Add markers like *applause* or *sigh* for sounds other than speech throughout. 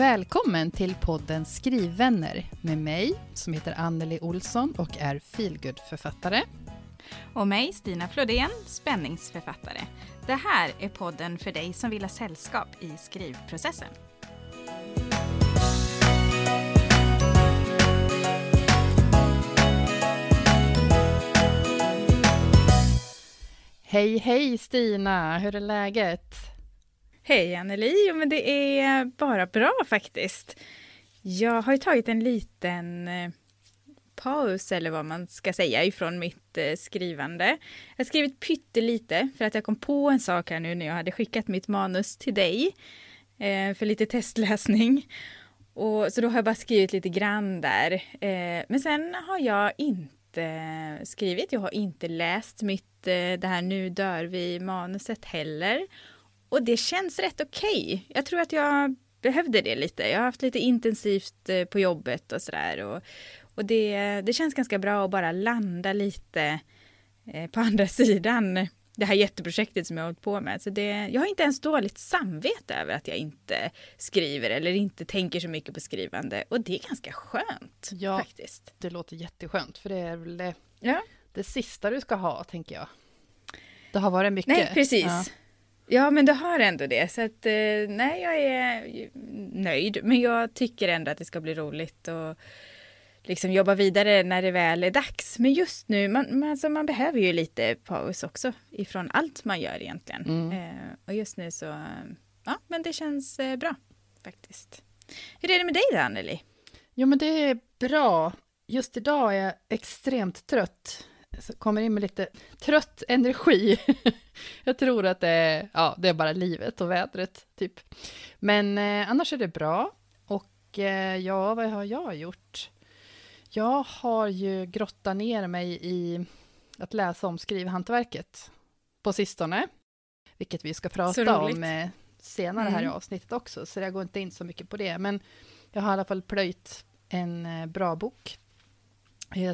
Välkommen till podden Skrivvänner med mig som heter Anneli Olsson och är feelgood-författare. Och mig, Stina Flodén, spänningsförfattare. Det här är podden för dig som vill ha sällskap i skrivprocessen. Hej, hej Stina! Hur är läget? Hej Anneli! Jo, men det är bara bra faktiskt. Jag har ju tagit en liten eh, paus, eller vad man ska säga, ifrån mitt eh, skrivande. Jag har skrivit pyttelite för att jag kom på en sak här nu när jag hade skickat mitt manus till dig eh, för lite testläsning. Och, så då har jag bara skrivit lite grann där. men sen har jag inte skrivit, jag har inte läst mitt det här Nu dör vi manuset heller. Och det känns rätt okej. Okay. Jag tror att jag behövde det lite. Jag har haft lite intensivt eh, på jobbet och sådär. Och, och det, det känns ganska bra att bara landa lite eh, på *laughs* andra sidan det här jätteprojektet som jag har hållit på med. Så det, jag har inte ens dåligt samvete över att jag inte skriver eller inte tänker så mycket på skrivande. Och det är ganska skönt ja, faktiskt. Det låter jätteskönt för det är väl det, ja. det sista du ska ha, tänker jag. Det har varit mycket. Nej, precis. Ja. Ja, men du har ändå det. Så att, eh, nej, jag är nöjd. Men jag tycker ändå att det ska bli roligt och liksom jobba vidare när det väl är dags. Men just nu, man, alltså man behöver ju lite paus också ifrån allt man gör egentligen. Mm. Eh, och just nu så, ja, men det känns eh, bra faktiskt. Hur är det med dig då, Anneli? Jo, men det är bra. Just idag är jag extremt trött kommer in med lite trött energi. *laughs* jag tror att det är, ja, det är bara livet och vädret, typ. Men eh, annars är det bra. Och eh, ja, vad har jag gjort? Jag har ju grottat ner mig i att läsa om skrivhantverket på sistone, vilket vi ska prata om eh, senare mm. här i mm. avsnittet också, så jag går inte in så mycket på det. Men jag har i alla fall plöjt en eh, bra bok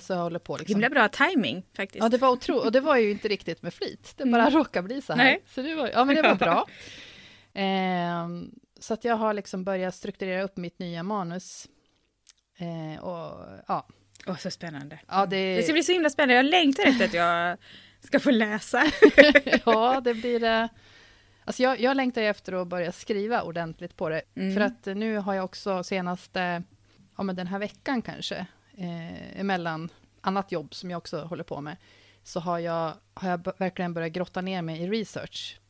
så jag håller på liksom. Himla bra timing faktiskt. Ja, det var otroligt. Och det var ju inte riktigt med flit. Det bara mm. råkade bli så här. Nej. Så det var, ja, men det var *laughs* bra. Eh, så att jag har liksom börjat strukturera upp mitt nya manus. Eh, och ja. Åh, oh, så spännande. Ja, det... det ska bli så himla spännande. Jag längtar efter att jag ska få läsa. *laughs* ja, det blir det. Eh... Alltså jag, jag längtar efter att börja skriva ordentligt på det. Mm. För att nu har jag också senaste, ja men den här veckan kanske, eh, emellan annat jobb som jag också håller på med, så har jag, har jag verkligen börjat grotta ner mig i research.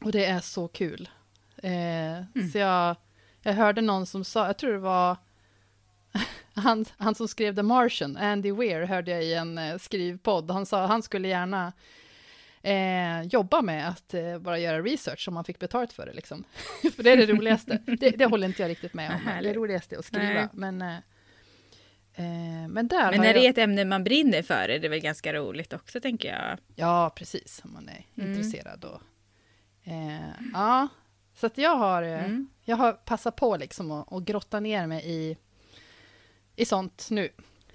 Och det är så kul. Eh, mm. Så jag, jag hörde någon som sa, jag tror det var *laughs* han, han som skrev The Martian, Andy Weir, hörde jag i en eh, skrivpodd. Han sa han skulle gärna eh, jobba med att eh, bara göra research om man fick betalt för det. Liksom. *laughs* för det är det roligaste. det, det håller inte jag riktigt med om. Det roligaste är att skriva. Nej. Men eh, men där men när jag... det är ett ämne man brinner för är det väl ganska roligt också, tänker jag. Ja, precis, om man är mm. intresserad. Och, eh, ja, så att jag har, eh, mm. jag har passat på liksom att, att grotta ner mig i, i sånt nu,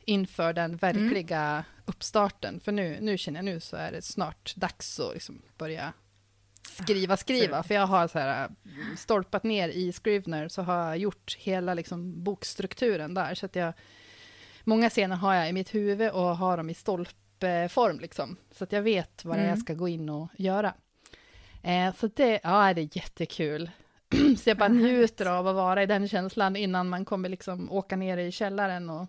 inför den mm. verkliga mm. uppstarten. För nu, nu känner jag nu så är det snart dags att liksom börja skriva, skriva. För jag har så här, eh, stolpat ner i Scrivener, så har jag gjort hela liksom, bokstrukturen där. Så att jag många scener har jag i mitt huvud och har dem i stolpform, liksom. Så att jag vet vad mm. jag ska gå in och göra. Eh, så det, ja, det är jättekul. *clears throat* så jag bara njuter av att vara i den känslan innan man kommer liksom åka ner i källaren och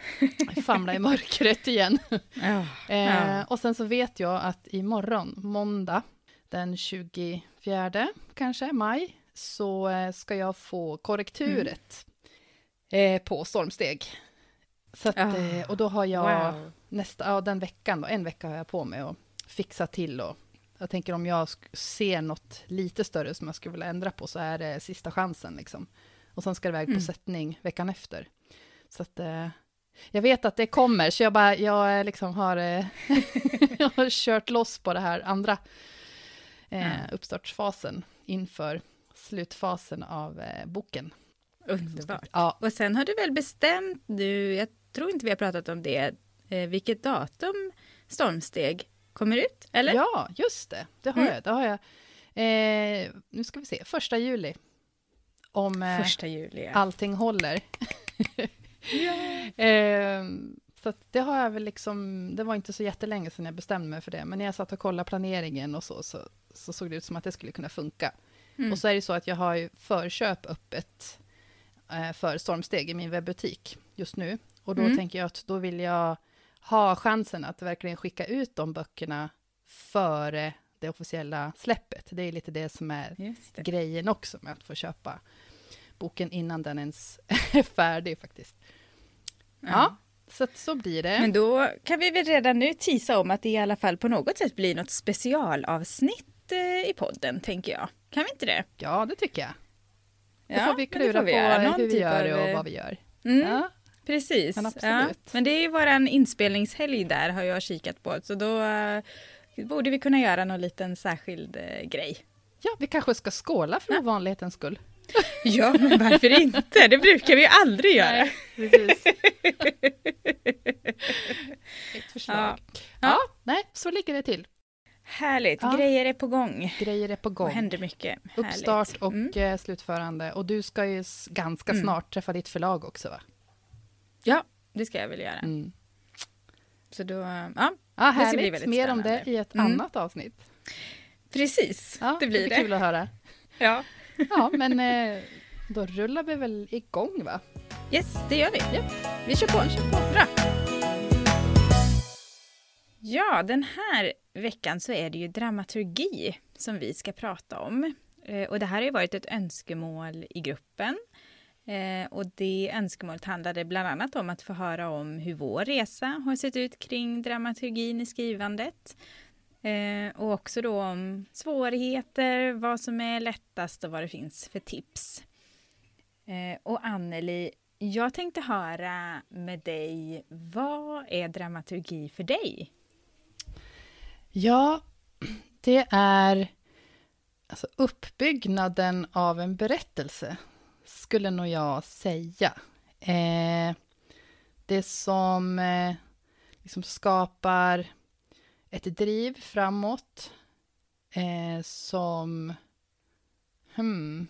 *laughs* famla i mörkret igen. Ja, *laughs* eh, ja. Och sen så vet jag att imorgon, måndag, den 24 kanske, maj, så eh, ska jag få korrekturet mm. eh, på stormsteg. Så att, oh, och då har jag wow. nästa, ja, den veckan, då, en vecka har jag på mig att fixa till och jag tänker om jag ser något lite större som jag skulle vilja ändra på så är det sista chansen liksom. Och sen ska det iväg på mm. sättning veckan efter. Så att eh, jag vet att det kommer, så jag bara, jag liksom har, eh, *laughs* jag har kört loss på det här andra eh, mm. uppstartsfasen inför slutfasen av eh, boken. Underbart. Ja. Och sen har du väl bestämt nu, jag tror inte vi har pratat om det, eh, vilket datum Stormsteg kommer ut, eller? Ja, just det. Det har mm. jag. Det har jag. Eh, nu ska vi se, första juli. om eh, Första juli. Ja. allting håller. *laughs* eh, så det har jag väl liksom, det var inte så jättelänge sedan jag bestämde mig för det, men när jag satt och kollade planeringen och så, så, så såg det ut som att det skulle kunna funka. Mm. Och så är det så att jag har ju förköp öppet eh, för Stormsteg i min webbutik just nu. Och då Mm. tänker jag att då vill jag ha chansen att verkligen skicka ut de böckerna före det officiella släppet. Det är lite det som är det. grejen också med att få köpa boken innan den ens *laughs* är färdig faktiskt. Ja, så att så blir det. Men då kan vi väl redan nu tisa om att det i alla fall på något sätt blir något specialavsnitt eh, i podden, tänker jag. Kan vi inte det? Ja, det tycker jag. Då Ja, får vi klura får vi på. Någon hur vi typ gör det av, och eh, vad vi gör. Mm, Ja, Precis. Men ja. Men det är ju våran inspelningshelg där har jag kikat på, så då eh, borde vi kunna göra någon liten särskild eh, grej. ja, vi kanske ska skåla för Ja. ovanlighetens skull. *laughs* Ja, men varför inte? Det brukar vi ju aldrig göra. Nej, precis. *laughs* Ett förslag. Ja. Ja. Ja. nej, så ligger det till. Härligt, Ja. grejer är på gång. Grejer är på Det gång. händer mycket. Härligt. Uppstart och Mm. eh, slutförande. Och du ska ju ganska Mm. snart träffa ditt förlag också, va? Ja, det ska jag väl göra. Mm. Så då, ja, Ja, Det ska bli väldigt Mer om spännande. det i ett Mm. annat avsnitt. precis. Ja, det blir det. kul att höra. *laughs* Ja. Ja, men eh, då rullar vi väl igång, va? Yes, det gör vi. Japp. Vi kör på. Vi kör på. Bra. Ja, den här veckan så är det ju dramaturgi som vi ska prata om. Eh, Och det här har ju varit ett önskemål i gruppen. Eh, Och det önskemålet handlade bland annat om att få höra om hur vår resa har sett ut kring dramaturgin i skrivandet. Eh, Och också då om svårigheter, vad som är lättast och vad det finns för tips. Eh, Och Anneli, jag tänkte höra med dig, vad är dramaturgi för dig? Ja, det är alltså uppbyggnaden av en berättelse, skulle nog jag säga. Eh, det som eh, liksom skapar ett driv framåt, eh, som... Hmm,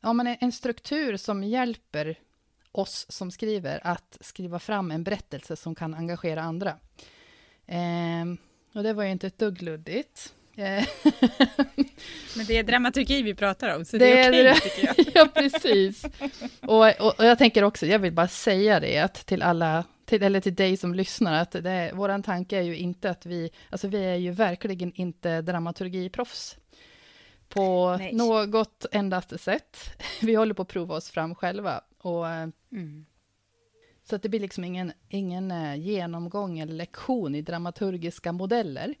ja, men en- struktur som hjälper oss som skriver att skriva fram en berättelse som kan engagera andra. Eh, och det var ju inte ett dugg luddigt. Eh, *laughs* Men det är dramaturgi vi pratar om, så Det det är okej det. tycker jag. *laughs* ja, precis. Och, och, och jag tänker också, jag vill bara säga det att till alla, till, eller till dig som lyssnar, att det, våran tanke är ju inte att vi, alltså vi är ju verkligen inte dramaturgiproffs på Nej. något endaste sätt. *laughs* Vi håller på att prova oss fram själva. Och, eh, Mm. Så att det blir liksom ingen, ingen eh, genomgång eller lektion i dramaturgiska modeller.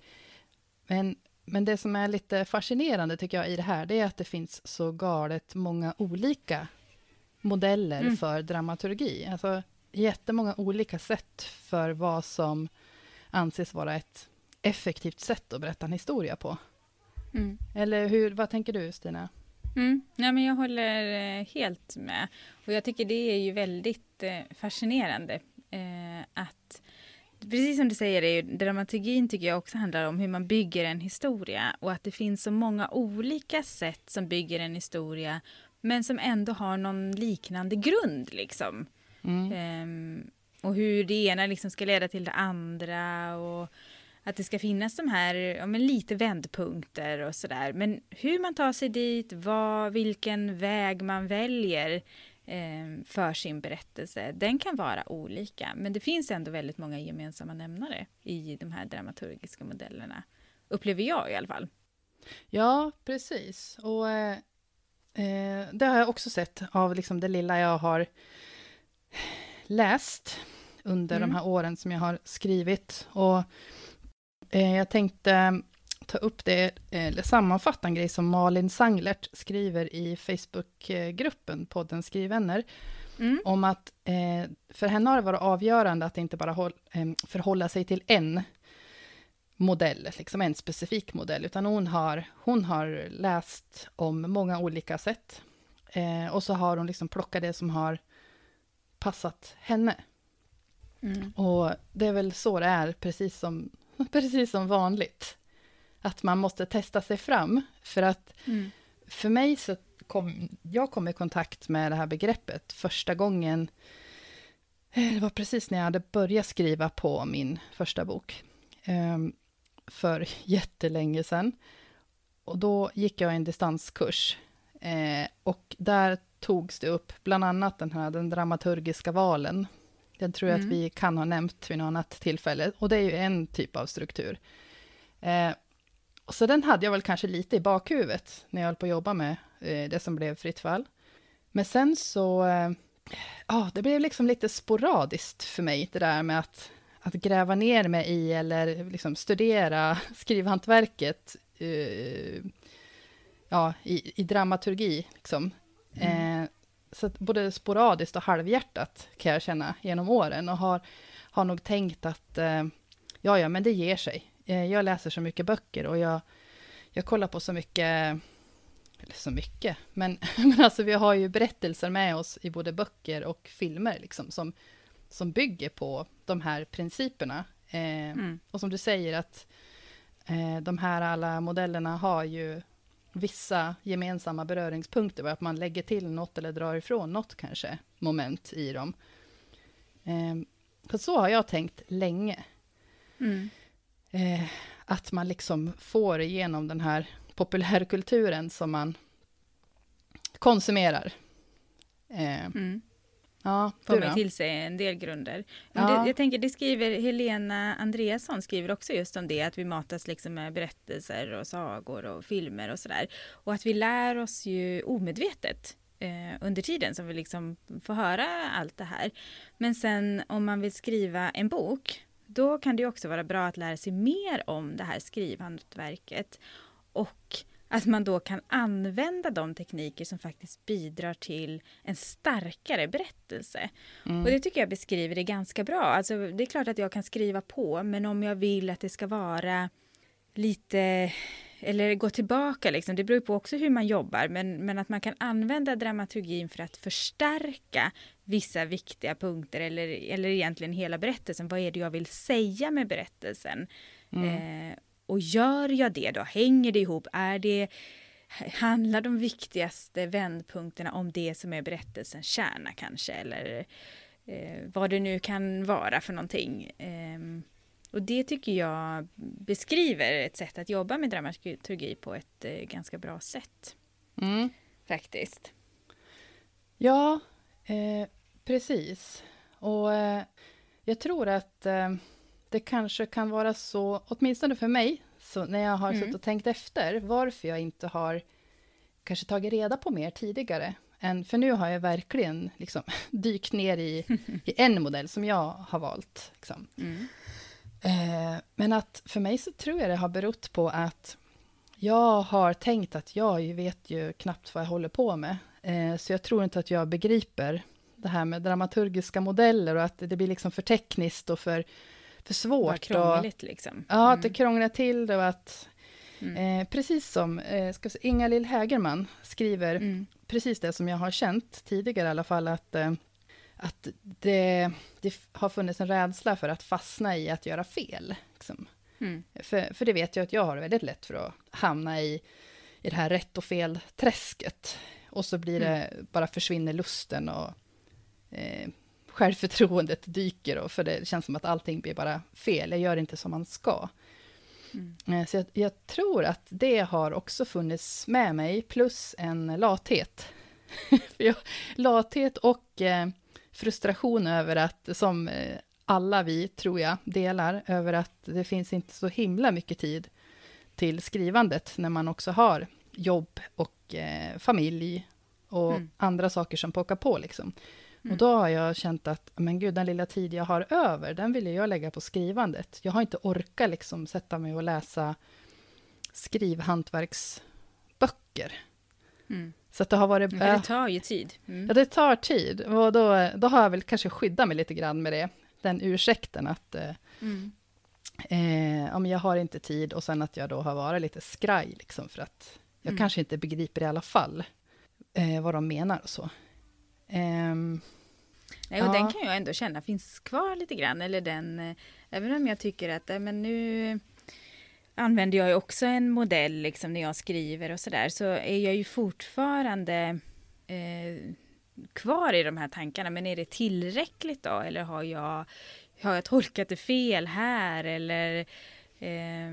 Men, men det som är lite fascinerande tycker jag i det här, det är att det finns så galet många olika modeller Mm. för dramaturgi. Alltså jättemånga olika sätt för vad som anses vara ett effektivt sätt att berätta en historia på. Mm. Eller hur, vad tänker du Stina? Mm. Ja, men jag håller eh, helt med. Och jag tycker det är ju väldigt eh, fascinerande eh, att Precis som du säger, är ju, dramaturgin tycker jag också handlar om hur man bygger en historia och att det finns så många olika sätt som bygger en historia men som ändå har någon liknande grund liksom. Mm. Ehm, och hur det ena liksom ska leda till det andra och att det ska finnas de här ja, men lite vändpunkter och sådär. Men hur man tar sig dit, vad, vilken väg man väljer för sin berättelse, den kan vara olika. Men det finns ändå väldigt många gemensamma nämnare i de här dramaturgiska modellerna. Upplever jag i alla fall. Ja, precis. Och eh, eh, det har jag också sett av liksom det lilla jag har läst under Mm. de här åren som jag har skrivit. Och eh, jag tänkte ta upp det, eh, eller sammanfatta en grej som Malin Sanglert skriver i Facebookgruppen, podden Skrivvänner, Mm. om att eh, för henne har det varit avgörande att inte bara håll, eh, förhålla sig till en modell, liksom en specifik modell, utan hon har, hon har läst om många olika sätt. Eh, och så har hon liksom plockat det som har passat henne. Mm. Och det är väl så det är, precis som, *laughs* precis som vanligt. Att man måste testa sig fram, för att Mm. för mig så kom, jag kom i kontakt med det här begreppet första gången, eh, det var precis när jag hade börjat skriva på min första bok, eh, för *laughs* jättelänge sedan. Och då gick jag en distanskurs, eh, och där togs det upp bland annat den här den dramaturgiska valen. Den tror jag mm. att vi kan ha nämnt vid något annat tillfälle, och det är ju en typ av struktur. Så den hade jag väl kanske lite i bakhuvudet när jag höll på att jobba med eh, det som blev Fritt fall. Men sen så, eh, ja, det blev liksom lite sporadiskt för mig, det där med att, att gräva ner mig i eller liksom studera *laughs* skrivhantverket eh, ja, i, i dramaturgi. Liksom. Mm. Eh, så både sporadiskt och halvhjärtat kan jag känna genom åren och har, har nog tänkt att eh, ja, ja, men det ger sig. Eh, jag läser så mycket böcker och jag, jag kollar på så mycket, eller så mycket, men, *laughs* men alltså vi har ju berättelser med oss i både böcker och filmer liksom, som, som bygger på de här principerna. Eh, mm. Och som du säger att eh, de här alla modellerna har ju vissa gemensamma beröringspunkter, att man lägger till något eller drar ifrån något kanske, moment i dem. Eh, så har jag tänkt länge. Mm eh, att man liksom får igenom den här populärkulturen som man konsumerar. Eh, mm. Ja, får man till sig en del grunder. Ja. Det, jag tänker, det skriver Helena Andreasson skriver också just om det, att vi matas liksom med berättelser och sagor och filmer och sådär. Och att vi lär oss ju omedvetet eh, under tiden som vi liksom får höra allt det här. Men sen om man vill skriva en bok då kan det också vara bra att lära sig mer om det här skrivhantverket och att man då kan använda de tekniker som faktiskt bidrar till en starkare berättelse. Mm. Och det tycker jag beskriver det ganska bra. Alltså, det är klart att jag kan skriva på, men om jag vill att det ska vara lite eller gå tillbaka, liksom. det beror på också hur man jobbar, men, men att man kan använda dramaturgin för att förstärka vissa viktiga punkter eller, eller egentligen hela berättelsen. Vad är det jag vill säga med berättelsen? Mm. Eh, och gör jag det då? Hänger det ihop? Är det, handlar de viktigaste vändpunkterna om det som är berättelsens kärna kanske? Eller eh, vad det nu kan vara för någonting. Eh, och det tycker jag beskriver ett sätt att jobba med dramaturgi på ett eh, ganska bra sätt. Mm. Faktiskt. Ja, eh, precis. Och eh, jag tror att eh, det kanske kan vara så, åtminstone för mig, så när jag har mm. suttit och tänkt efter, varför jag inte har kanske tagit reda på mer tidigare. Än, för nu har jag verkligen liksom, *laughs* dykt ner i, i en modell som jag har valt. Liksom. Mm. Eh, men att för mig så tror jag det har berott på att jag har tänkt att jag vet ju knappt vad jag håller på med. Eh, så jag tror inte att jag begriper det här med dramaturgiska modeller och att det blir liksom för tekniskt och för, för svårt. Bara krångligt och, liksom. Mm. Ja, att det mm. krånglar till det och att mm. eh, precis som eh, ska säga, Inga-Lill Hägerman skriver mm. precis det som jag har känt tidigare i alla fall, att eh, att det, det, har funnits en rädsla för att fastna i att göra fel. Liksom. Mm. För, för det vet jag att jag har väldigt lätt för att hamna i, i det här rätt och fel-träsket. Och så blir det, mm. bara försvinner lusten och eh, självförtroendet dyker. Och för det känns som att allting blir bara fel, jag gör inte som man ska. Mm. Eh, så jag, jag, tror att det har också funnits med mig, plus en lathet. *laughs* jag, lathet och eh, frustration över att, som eh, alla vi, tror jag, delar, över att det finns inte så himla mycket tid till skrivandet, när man också har jobb och eh, familj och mm. andra saker som pockar på. Liksom. Mm. Och då har jag känt att, men gud, den lilla tid jag har över, den vill jag lägga på skrivandet. Jag har inte orkat liksom sätta mig och läsa skrivhantverksböcker. Mm. Så att det har varit... Ja, det tar ju tid. Mm. Ja, det tar tid. Och då, då har jag väl kanske skyddat mig lite grann med det. Den ursäkten att eh, mm. eh, om jag har inte tid och sen att jag då har varit lite skraj, liksom, för att jag mm. kanske inte begriper i alla fall eh, vad de menar och så. Eh, Nej, och ja. den kan jag ändå känna finns kvar lite grann, eller den, eh, även om jag tycker att, men nu använder jag ju också en modell liksom när jag skriver och sådär, så är jag ju fortfarande eh, kvar i de här tankarna. Men är det tillräckligt då? Eller har jag, har jag tolkat det fel här? Eller eh,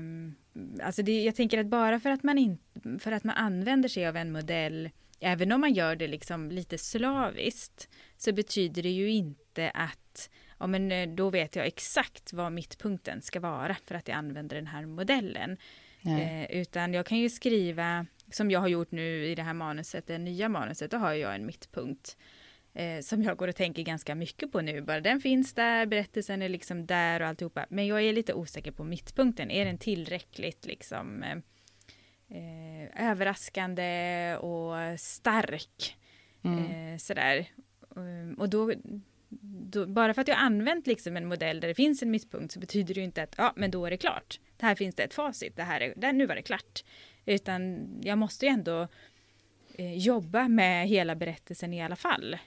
alltså det, jag tänker att bara för att, man in, för att man använder sig av en modell, även om man gör det liksom lite slaviskt, så betyder det ju inte att ja, men eh, då vet jag exakt vad mittpunkten ska vara för att jag använder den här modellen. Eh, utan jag kan ju skriva, som jag har gjort nu i det här manuset, det nya manuset, då har jag en mittpunkt eh, som jag går och tänker ganska mycket på nu. Bara den finns där, berättelsen är liksom där och alltihopa. Men jag är lite osäker på mittpunkten. Är den tillräckligt liksom eh, eh överraskande och stark? Mm. Eh, sådär. Och då, då, bara för att jag använt liksom en modell där det finns en mittpunkt så betyder det ju inte att ja, men då är det klart. Det här finns det ett facit. Det här är, där, nu var det klart. Utan jag måste ju ändå eh, jobba med hela berättelsen i alla fall.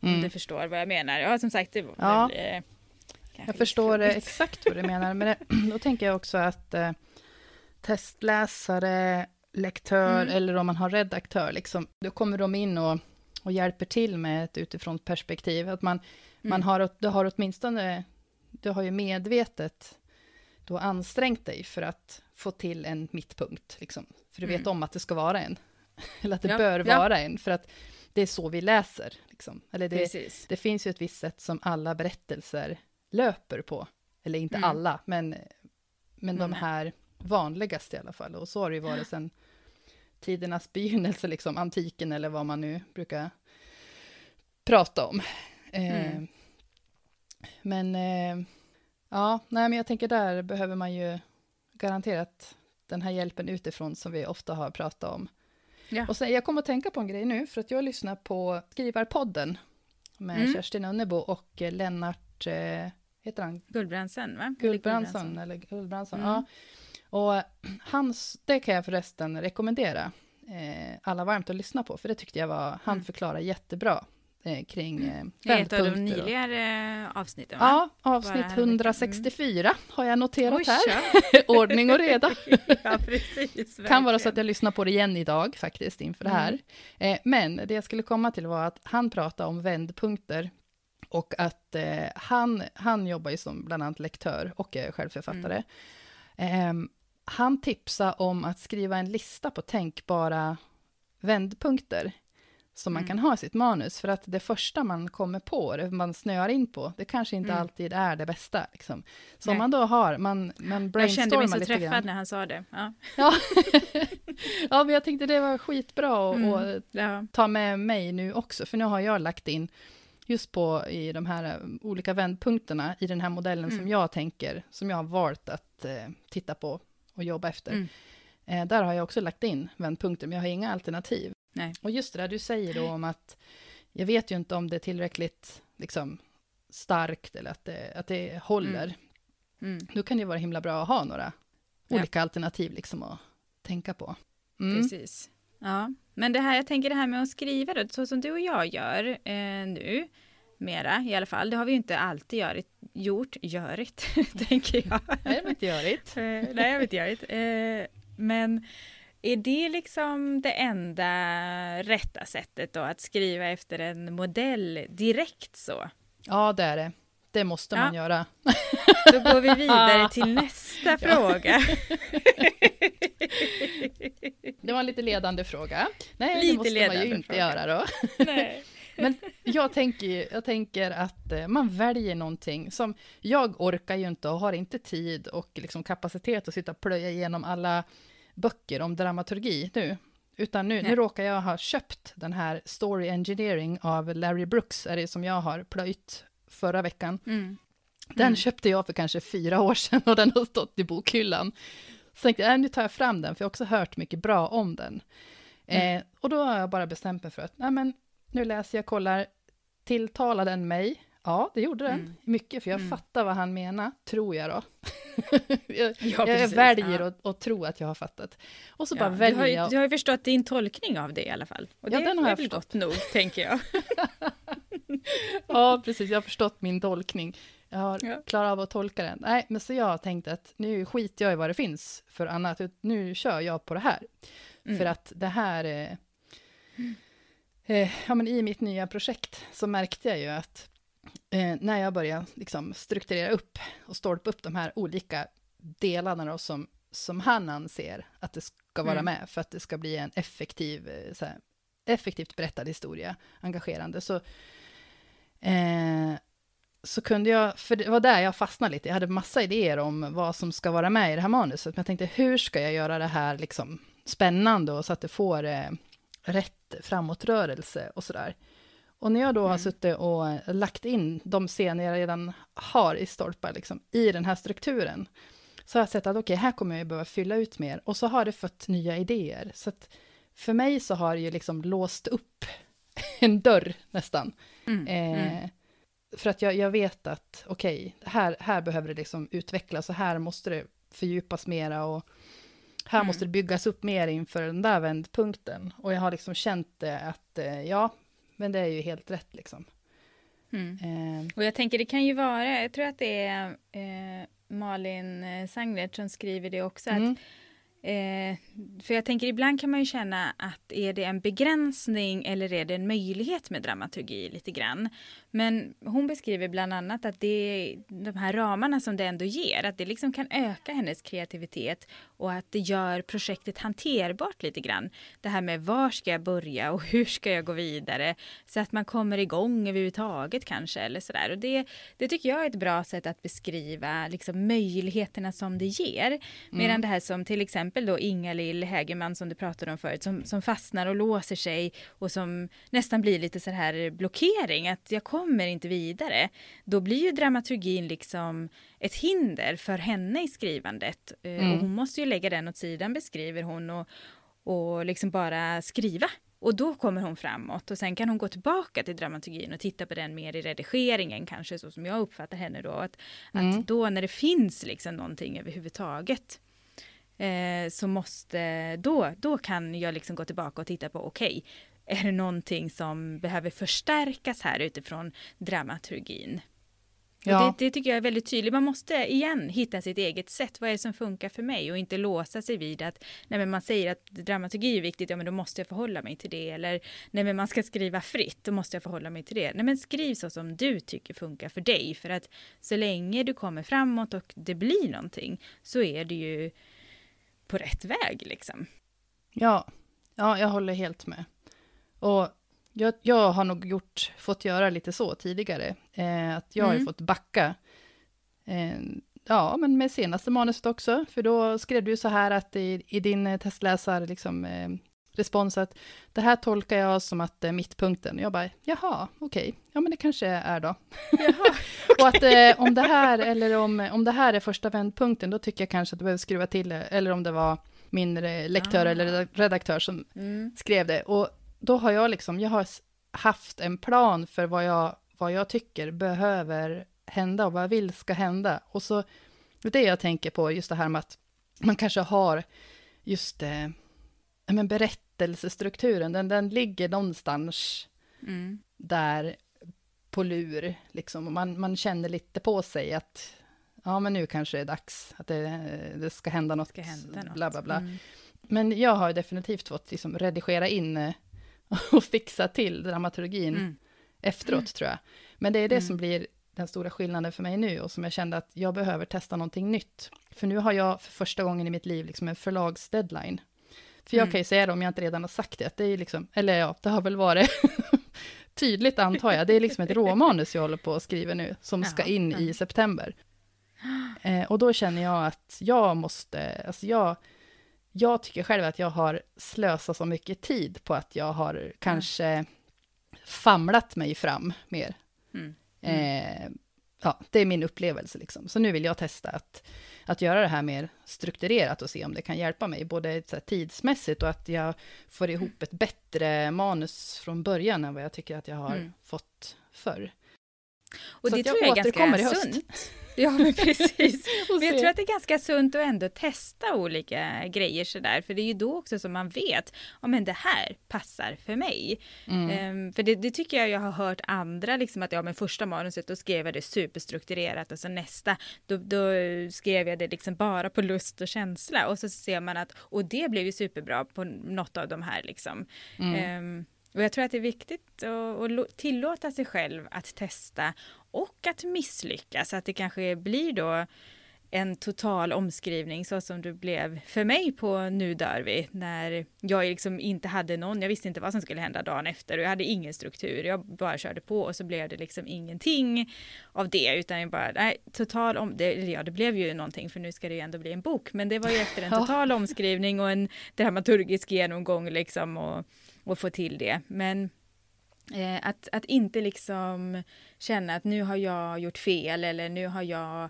Mm. Om du förstår vad jag menar. Ja, som sagt, det var ja. väl, eh, Jag förstår exakt vad du menar. Men *clears throat* då tänker jag också att eh, testläsare, lektör mm. eller om man har redaktör, liksom, då kommer de in och, och hjälper till med ett utifrån perspektiv. Att man. Man har, du har åtminstone, du har ju medvetet då ansträngt dig för att få till en mittpunkt, liksom. För du vet mm. om att det ska vara en. *laughs* Eller att det ja, bör ja. vara en, för att det är så vi läser. Liksom. Eller det, det, finns ju ett visst sätt som alla berättelser löper på. Eller inte mm. alla, men, men mm. de här vanligaste i alla fall. Och så har det ju varit *gasps* sedan tidernas begynnelse, liksom antiken eller vad man nu brukar prata om. Eh, mm. Men eh, ja, nej, men jag tänker där behöver man ju garanterat den här hjälpen utifrån som vi ofta har pratat om. Ja. Och sen, jag kommer att tänka på en grej nu, för att jag lyssnar på Skrivarpodden med mm. Kerstin Önnebo och Lennart, eh, heter han? Gullbrandsen, va? Gullbrandsen, eller Gullbrandsen, mm. ja. Och hans, det kan jag förresten rekommendera eh, alla varmt att lyssna på, för det tyckte jag var, han mm. förklarar jättebra eh, kring eh, Det är ett av de nyligare avsnitten, va? Ja, avsnitt 164 mm. har jag noterat Oj, här. *laughs* Ordning och reda. *laughs* ja, precis. kan vara så att jag lyssnar på det igen idag, faktiskt, inför det här. Mm. Eh, men det jag skulle komma till var att han pratade om vändpunkter och att eh, han, han jobbar ju som bland annat lektör och är självförfattare. Mm. Eh, han tipsade om att skriva en lista på tänkbara vändpunkter som man mm. kan ha i sitt manus, för att det första man kommer på, det man snöar in på, det kanske inte mm. alltid är det bästa. Liksom. Så om man då har, man, man brainstormar lite Jag kände mig så träffad grann. när han sa det. Ja. Ja. *laughs* ja, men jag tänkte det var skitbra att mm. ja. ta med mig nu också, för nu har jag lagt in just på i de här eh, olika vändpunkterna i den här modellen som mm. jag tänker, som jag har valt att eh, titta på och jobba efter. Mm. Eh, där har jag också lagt in vändpunkter, men jag har inga alternativ. Nej. Och just det där du säger då om att jag vet ju inte om det är tillräckligt liksom, starkt eller att det, att det håller. Mm. Mm. Då kan det vara himla bra att ha några ja. olika alternativ liksom att tänka på. Mm. Precis. Ja, men det här, jag tänker det här med att skriva då, så som du och jag gör eh, nu, mera i alla fall. Det har vi ju inte alltid görit, gjort, görit, *laughs* tänker jag. Nej, det har inte görit. Eh, nej, jag har inte görit. Eh, men är det liksom det enda rätta sättet då att skriva efter en modell direkt så? Ja, det är det. Det måste ja. man göra. Då går vi vidare *laughs* till nästa fråga. *laughs* Det var en lite ledande fråga. Nej, lite det måste man ju inte fråga. göra då. *laughs* Nej. Men jag tänker, jag tänker att eh, man väljer någonting som, jag orkar ju inte och har inte tid och liksom kapacitet att sitta och plöja igenom alla böcker om dramaturgi nu. Utan nu, nu råkar jag ha köpt den här Story Engineering av Larry Brooks, är det som jag har plöjt förra veckan. Mm. Den mm. köpte jag för kanske fyra år sedan och den har stått i bokhyllan. Så tänkte jag, äh, nu tar jag fram den, för jag har också hört mycket bra om den. Mm. Eh, och då har jag bara bestämt mig för att, nej men, nu läser jag, kollar, tilltalar den mig? Ja, det gjorde den. Mm. Mycket, för jag mm. fattar vad han menar, tror jag då. *laughs* jag, ja, jag väljer ja. att, tro att jag har fattat. Och så ja, bara väljer du har, jag... Du har ju förstått din tolkning av det i alla fall. Och ja, det den har är jag väl gott nog, *laughs* tänker jag. *laughs* ja, precis. Jag har förstått min tolkning. Jag har ja. klarat av att tolka den. Nej, men så jag har tänkt att nu skiter jag i vad det finns för annat. Nu kör jag på det här. Mm. För att det här... Eh, eh, ja, men I mitt nya projekt så märkte jag ju att eh, när jag började liksom strukturera upp och stolpa upp de här olika delarna då, som, som han anser att det ska vara mm. med för att det ska bli en effektiv, eh, här, effektivt berättad historia, engagerande, så, eh, så kunde jag, för det var där jag fastnade lite, jag hade massa idéer om vad som ska vara med i det här manuset, men jag tänkte hur ska jag göra det här liksom spännande och så att det får eh, rätt framåtrörelse och sådär. Och när jag då mm. har suttit och lagt in de scener jag redan har i stolpar, liksom, i den här strukturen, så har jag sett att okej, okay, här kommer jag behöva fylla ut mer. Och så har det fått nya idéer. Så att för mig så har det ju liksom låst upp *laughs* en dörr nästan. Mm, eh, mm. För att jag, jag vet att okej, okay, här, här behöver det liksom utvecklas och här måste det fördjupas mera och här mm. måste det byggas upp mer inför den där vändpunkten. Och jag har liksom känt det att eh, ja, men det är ju helt rätt liksom. Mm. Eh. Och jag tänker det kan ju vara, jag tror att det är eh, Malin eh, Sanglert som skriver det också, mm. att Eh, för jag tänker ibland kan man ju känna att är det en begränsning eller är det en möjlighet med dramaturgi lite grann. Men hon beskriver bland annat att det är de här ramarna som det ändå ger, att det liksom kan öka hennes kreativitet och att det gör projektet hanterbart lite grann. Det här med var ska jag börja och hur ska jag gå vidare så att man kommer igång överhuvudtaget kanske eller sådär. Och det, det tycker jag är ett bra sätt att beskriva liksom möjligheterna som det ger. Medan mm. det här som till exempel då Inga-Lill Hägerman som du pratade om förut som, som fastnar och låser sig och som nästan blir lite så här blockering att jag kommer inte vidare. Då blir ju dramaturgin liksom ett hinder för henne i skrivandet. Eh, mm. Och hon måste ju lägga den åt sidan beskriver hon och, och liksom bara skriva. Och då kommer hon framåt och sen kan hon gå tillbaka till dramaturgin och titta på den mer i redigeringen kanske så som jag uppfattar henne då. Att, mm. att då när det finns liksom någonting överhuvudtaget eh, så måste, då, då kan jag liksom gå tillbaka och titta på okej, okay, är det någonting som behöver förstärkas här utifrån dramaturgin? Ja. Det, det, tycker jag är väldigt tydligt. Man måste igen hitta sitt eget sätt. Vad är det som funkar för mig? Och inte låsa sig vid att nej men man säger att dramaturgi är viktigt, ja men då måste jag förhålla mig till det. Eller nej men man ska skriva fritt, då måste jag förhålla mig till det. Nej men skriv så som du tycker funkar för dig. För att så länge du kommer framåt och det blir någonting så är du ju på rätt väg liksom. Ja, ja jag håller helt med. Och jag, jag har nog gjort, fått göra lite så tidigare, eh, att jag mm. har fått backa. Eh, ja, men med senaste manuset också, för då skrev du så här att i, i din testläsar, liksom, eh, respons att det här tolkar jag som att det är mittpunkten. Jag bara, jaha, okej, okay. ja men det kanske är då. Jaha, okay. *laughs* och att eh, om det här, eller om, om det här är första vändpunkten, då tycker jag kanske att du behöver skruva till det, eller om det var min lektör ah. eller redaktör som mm. skrev det. Och då har jag liksom, jag har haft en plan för vad jag, vad jag tycker behöver hända och vad jag vill ska hända. Och så, det jag tänker på, just det här med att man kanske har just eh, men berättelsestrukturen, den, den ligger någonstans mm. där på lur, liksom. Man, man känner lite på sig att ja, men nu kanske det är dags att det, det ska hända något, ska hända något. bla bla bla. Mm. Men jag har definitivt fått liksom redigera in eh, *laughs* och fixa till dramaturgin mm. efteråt, mm. tror jag. Men det är det mm. som blir den stora skillnaden för mig nu och som jag kände att jag behöver testa någonting nytt. För nu har jag för första gången i mitt liv liksom en förlagsdeadline. För jag mm. kan ju säga det om jag inte redan har sagt det, att det är liksom, eller ja, det har väl varit *laughs* tydligt antar jag, det är liksom ett råmanus jag håller på att skriva nu, som ska in i september. *gasps* Eh, och då känner jag att jag måste, alltså jag, jag tycker själv att jag har slösat så mycket tid på att jag har mm. kanske famlat mig fram mer. Mm. Mm. Eh, ja, det är min upplevelse liksom. Så nu vill jag testa att, att göra det här mer strukturerat och se om det kan hjälpa mig, både så tidsmässigt och att jag får ihop ett bättre manus från början än vad jag tycker att jag har mm. fått förr. Och så det tror jag är ganska sunt. *laughs* Ja, men precis. *laughs* Men jag tror att det är ganska sunt att ändå testa olika grejer sådär, för det är ju då också som man vet, ja men det här passar för mig. Mm. Ehm, för det, det tycker jag jag har hört andra, liksom att ja men första manuset då skrev jag det superstrukturerat och så nästa, då, då skrev jag det liksom bara på lust och känsla och så ser man att, och det blev ju superbra på något av de här liksom. Mm. Ehm, och jag tror att det är viktigt att, tillåta sig själv att testa och att misslyckas, att det kanske blir då en total omskrivning så som det blev för mig på Nu dör vi, när jag liksom inte hade någon, jag visste inte vad som skulle hända dagen efter och jag hade ingen struktur, jag bara körde på och så blev det liksom ingenting av det, utan jag bara, nej, total om, det, ja det blev ju någonting för nu ska det ju ändå bli en bok, men det var ju efter en *laughs* total omskrivning och en dramaturgisk genomgång liksom och, och få till det, men Eh, att, att inte liksom känna att nu har jag gjort fel eller nu har jag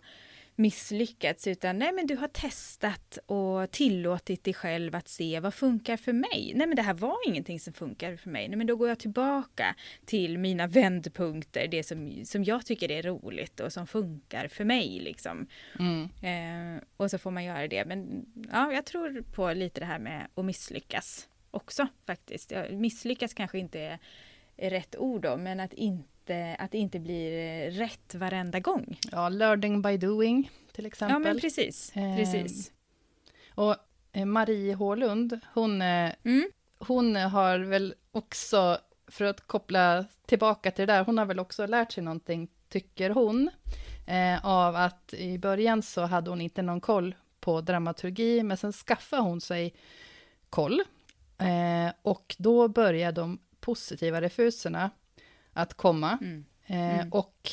misslyckats utan nej men du har testat och tillåtit dig själv att se vad funkar för mig. Nej men det här var ingenting som funkar för mig. Nej men då går jag tillbaka till mina vändpunkter, det som, som jag tycker är roligt och som funkar för mig liksom. Mm. Eh, och så får man göra det. Men ja, jag tror på lite det här med att misslyckas också faktiskt. Misslyckas kanske inte är, är rätt ord då, men att inte, att det inte blir eh, rätt varenda gång. Ja, learning by doing till exempel. Ja, men precis. Ehm, precis. Och eh, Marie Hålund, hon, eh, Mm, hon har väl också, för att koppla tillbaka till det där, hon har väl också lärt sig någonting, tycker hon, eh, av att i början så hade hon inte någon koll på dramaturgi, men sen skaffade hon sig koll. Eh, och då började de positiva refuserna att komma. mm, Eh, Mm. Och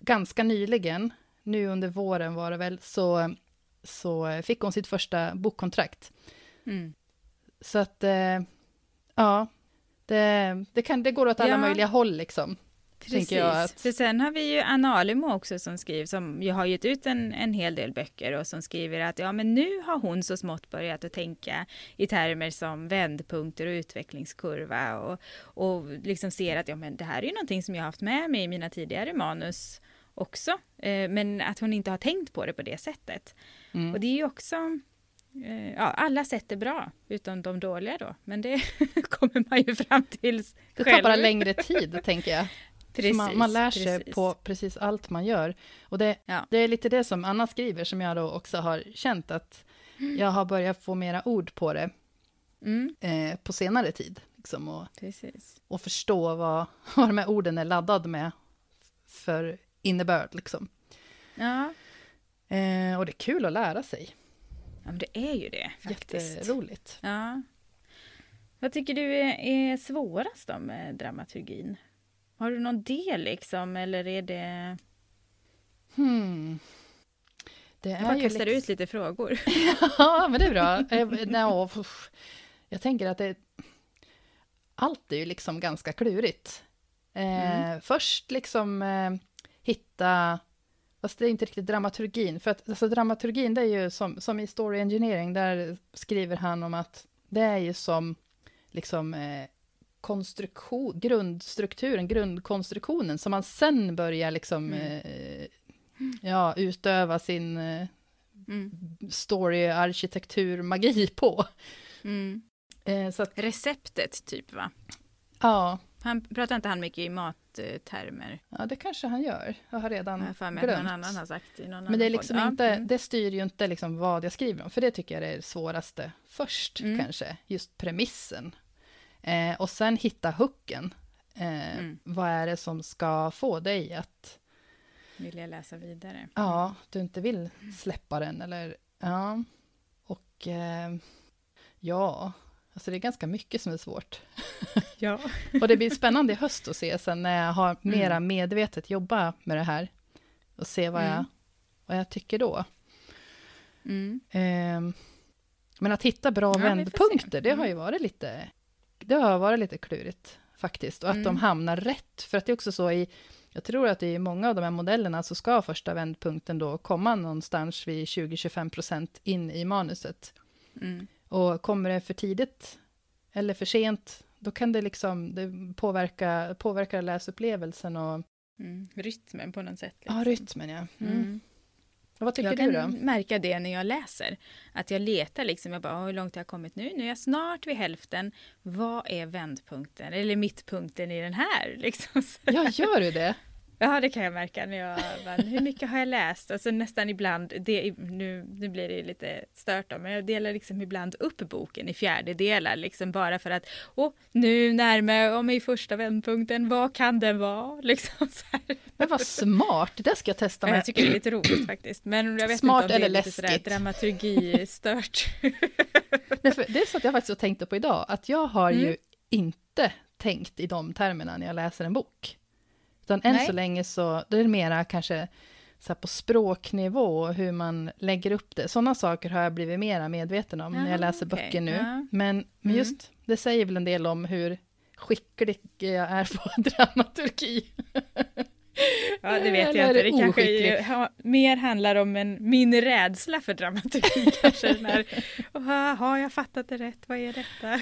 ganska nyligen, nu under våren var det väl, så, så fick hon sitt första bokkontrakt. mm. Så att, eh, ja, det, det, kan, det går åt alla Ja. möjliga håll liksom. Precis. Att- För sen har vi ju Anna Alimo också som skriver, som ju har gett ut en, en hel del böcker och som skriver att ja men nu har hon så smått börjat att tänka i termer som vändpunkter och utvecklingskurva och, och liksom ser att ja men det här är ju någonting som jag har haft med mig i mina tidigare manus också. Eh, men att hon inte har tänkt på det på det sättet. Mm. Och det är ju också eh, Ja, alla sätt är bra, utom de dåliga då. Men det *laughs* kommer man ju fram till Det själv. tar bara längre tid, tänker jag. Precis, man, man lär sig precis. på precis allt man gör. Och det, Ja. det är lite det som Anna skriver, som jag då också har känt att jag har börjat få mera ord på det Mm, eh, på senare tid. Liksom, och, precis. och förstå vad, *laughs* vad de här orden är laddade med för innebörd. Liksom. Ja, Eh, och det är kul att lära sig. ja men det är ju det faktiskt. Jätteroligt. Ja. Vad tycker du är, är svårast då med dramaturgin? Har du någon del liksom, eller är det... Hmm. Det Jag är bara ju kastar liksom- ut lite frågor. *laughs* Ja, men det är bra. Eh, uff. jag tänker att det... Allt är ju liksom ganska klurigt. Eh, Först liksom eh, hitta... Fast det är inte riktigt dramaturgin. För att alltså, dramaturgin, det är ju som, som i story engineering, där skriver han om att det är ju som liksom eh, konstruktion, grundstrukturen, grundkonstruktionen, som man sen börjar liksom Mm. eh, ja, utöva sin eh, Mm. story-arkitektur-magi på. Mm. Eh, så att, Receptet typ va? ja, Han pratar inte han mycket i mattermer? ja, det kanske han gör. Jag har redan jag någon glömt. annan har sagt i någon Men det, är liksom podd. inte, mm. det styr ju inte liksom vad jag skriver om, för det tycker jag är det svåraste först, Mm. kanske. Just premissen. Eh, och sen hitta hooken. Eh, Mm. Vad är det som ska få dig att, Vill jag läsa vidare? ja, du inte vill släppa den, eller, ja. Och, eh, ja, alltså det är ganska mycket som är svårt. *laughs* Ja. Och det blir spännande i höst att se sen när jag har mera Mm. medvetet jobba med det här. Och se vad, jag, Mm. vad jag tycker då. Mm. Ehm, men att hitta bra Ja, vändpunkter, det har Mm. ju varit lite, det har varit lite klurigt faktiskt. Och att de Mm. hamnar rätt. För att det är också så i, jag tror att i många av de här modellerna så ska första vändpunkten då komma någonstans vid 20-25 procent in i manuset. Mm. Och kommer det för tidigt eller för sent, då kan det liksom det påverka, påverka läsupplevelsen och Mm. Rytmen på något sätt. ja, liksom. rytmen ja. Och vad tycker jag du kan då? märka det när jag läser. Att jag letar liksom, jag bara, "Åh, hur långt har jag kommit nu? Nu är jag snart vid hälften. Vad är vändpunkten? Eller mittpunkten i den här? *laughs* Liksom. Ja, gör du det? Ja, det kan jag märka när jag bara, hur mycket har jag läst? Och så nästan ibland, det, nu, nu blir det lite stört då, men jag delar liksom ibland upp boken i fjärdedelar, liksom bara för att, åh, nu närmar jag mig första vändpunkten, vad kan den vara? *laughs* Liksom så här. Men vad smart, det ska jag testa med. jag tycker det är lite roligt faktiskt. Men jag vet Smart inte om det är eller lite sådär läskigt. dramaturgistört. *laughs* Nej, för det är så att jag faktiskt tänkte på idag, att jag har Mm. ju inte tänkt i de termerna när jag läser en bok. Utan än Nej. så länge så, det är det mera kanske så på språknivå, hur man lägger upp det. Sådana saker har jag blivit mera medveten om när Ja, jag läser okej. böcker nu. Ja. Men, men Mm. just, det säger väl en del om hur skicklig jag är på *laughs* dramaturgi. Ja, det vet Eller jag inte. Det kanske ha, mer handlar om en, min rädsla för dramaturgi *laughs* kanske. När, "Åh, har jag fattat det rätt? Vad är detta?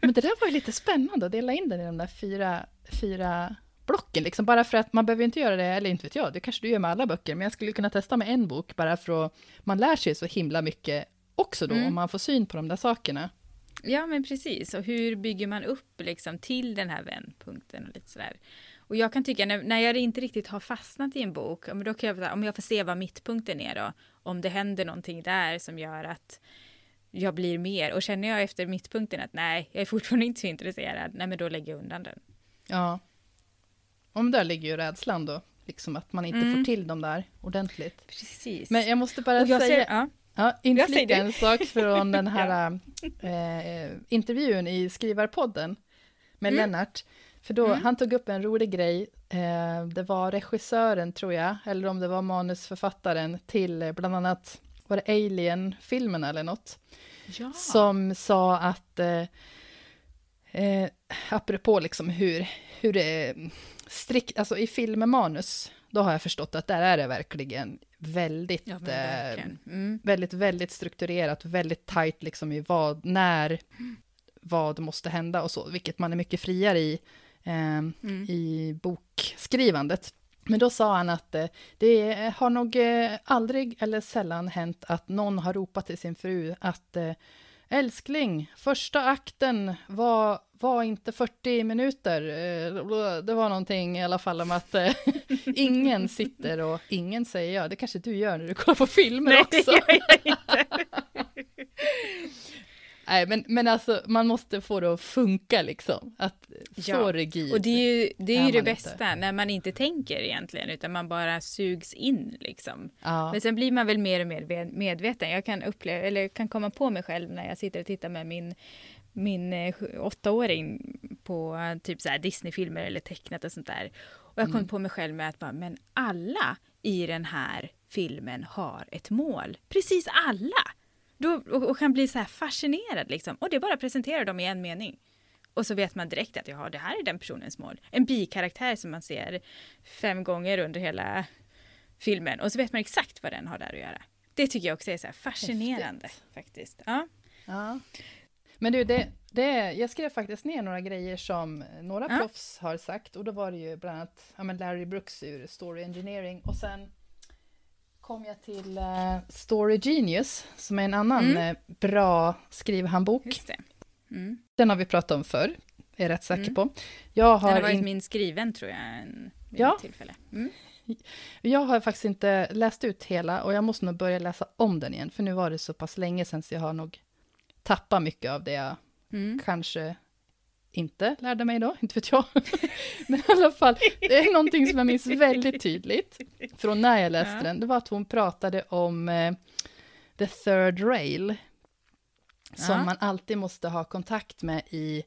Men det där var ju lite spännande att dela in den i de där fyra, fyra blocken, liksom bara för att man behöver inte göra det, eller inte vet jag, det kanske du gör med alla böcker, men jag skulle kunna testa med en bok bara för att man lär sig så himla mycket också då, Mm. om man får syn på de där sakerna. Ja, men precis. Och hur bygger man upp liksom till den här vändpunkten och lite sådär. Och jag kan tycka när, när jag inte riktigt har fastnat i en bok, då kan jag, om jag får se vad mittpunkten är då, om det händer någonting där som gör att jag blir mer. Och känner jag efter mittpunkten att nej, jag är fortfarande inte så intresserad, nej men då lägger jag undan den. Ja. Om där ligger ju rädslan då, liksom att man inte Mm. får till dem där ordentligt. Precis. Men jag måste bara jag säga, ser, ja, Ja, Ja, inflika en sak från den *laughs* här eh, intervjun i Skrivarpodden med Mm. Lennart. För då, Mm. han tog upp en rolig grej. Eh, det var regissören, tror jag, eller om det var manusförfattaren till eh, bland annat, var det Alien-filmen eller något? ja. Som sa att, eh, eh, apropå liksom hur, hur det strikt, alltså i filmmanus, då har jag förstått att där är det verkligen väldigt, ja, men eh, verkligen. Mm. väldigt, väldigt strukturerat, väldigt tajt liksom i vad, när, vad måste hända och så, vilket man är mycket friare i, eh, Mm. i bokskrivandet. Men då sa han att eh, det har nog eh, aldrig eller sällan hänt att någon har ropat till sin fru att eh, älskling, första akten var, var inte 40 minuter. Eh, Det var någonting i alla fall om att eh, *laughs* ingen sitter och ingen säger ja, det kanske du gör när du kollar på filmer Nej, också. det gör jag inte. *laughs* *laughs* Nej, men, men alltså man måste få det att funka liksom. Att så Ja, rigid. Och det är ju det, är ju det bästa, inte. när man inte tänker egentligen, utan man bara sugs in liksom. ja. Men sen blir man väl mer och mer medveten. Jag kan uppleva, eller kan komma på mig själv när jag sitter och tittar med min min eh, åttaåring på eh, typ så här Disneyfilmer eller tecknat och sånt där. Och jag kom Mm. på mig själv med att bara, men alla i den här filmen har ett mål. Precis alla! Då, och, och kan bli så här fascinerad liksom. Och det bara presenterar dem i en mening. Och så vet man direkt att ja, det här är den personens mål. En bikaraktär som man ser fem gånger under hela filmen. Och så vet man exakt vad den har där att göra. Det tycker jag också är så här fascinerande Häftigt. faktiskt. Ja. Ja. Men du, det, det, jag skrev faktiskt ner några grejer som några Ja. proffs har sagt. Och då var det ju bland annat ja, men Larry Brooks ur Story Engineering. Och sen kom jag till eh, Story Genius, som är en annan Mm. eh, bra skrivhandbok. Mm. Den har vi pratat om förr, är jag rätt säker Mm. på. Jag Den har har, varit in, min skriven tror jag, en, Ja. tillfälle. Mm. *laughs* jag har faktiskt inte läst ut hela och jag måste nog börja läsa om den igen, för nu var det så pass länge sedan så jag har nog tappat mycket av det jag Mm. kanske inte lärde mig då, *laughs* inte vet jag. Men i alla fall, det är någonting som jag minns väldigt tydligt från när jag läste Ja. den. Det var att hon pratade om eh, the third rail, som Ja. man alltid måste ha kontakt med i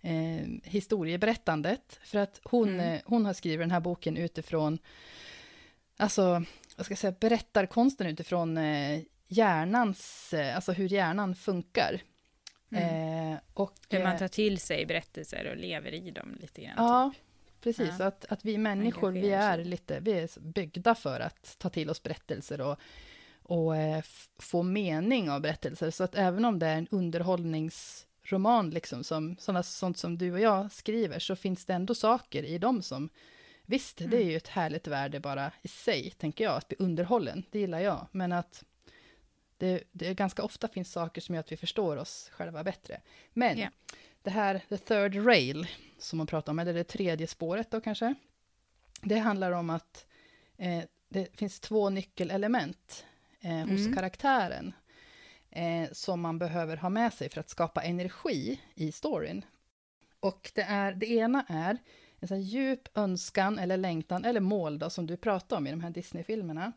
eh, historieberättandet. För att hon, Mm. eh, hon har skrivit den här boken utifrån, alltså, vad ska jag säga, berättarkonsten utifrån eh, hjärnans, eh, alltså hur hjärnan funkar. Mm. Eh, och, Hur man eh, tar till sig berättelser och lever i dem lite grann. Ja, typ. precis. Ja. Att, att vi människor, vi är lite, vi är byggda för att ta till oss berättelser och, och eh, få mening av berättelser. Så att även om det är en underhållningsroman, liksom, som, såna, sånt som du och jag skriver, så finns det ändå saker i dem som visst, det är ju ett härligt värde bara i sig, tänker jag, att bli underhållen, det gillar jag, men att det, det ganska ofta finns saker som gör att vi förstår oss själva bättre. Men yeah. det här, the third rail, som man pratar om, eller det tredje spåret då kanske, det handlar om att eh, det finns två nyckelelement eh, hos mm. karaktären eh, som man behöver ha med sig för att skapa energi i storyn. Och det, är, det ena är en sån djup önskan eller längtan, eller mål då, som du pratar om i de här Disney-filmerna.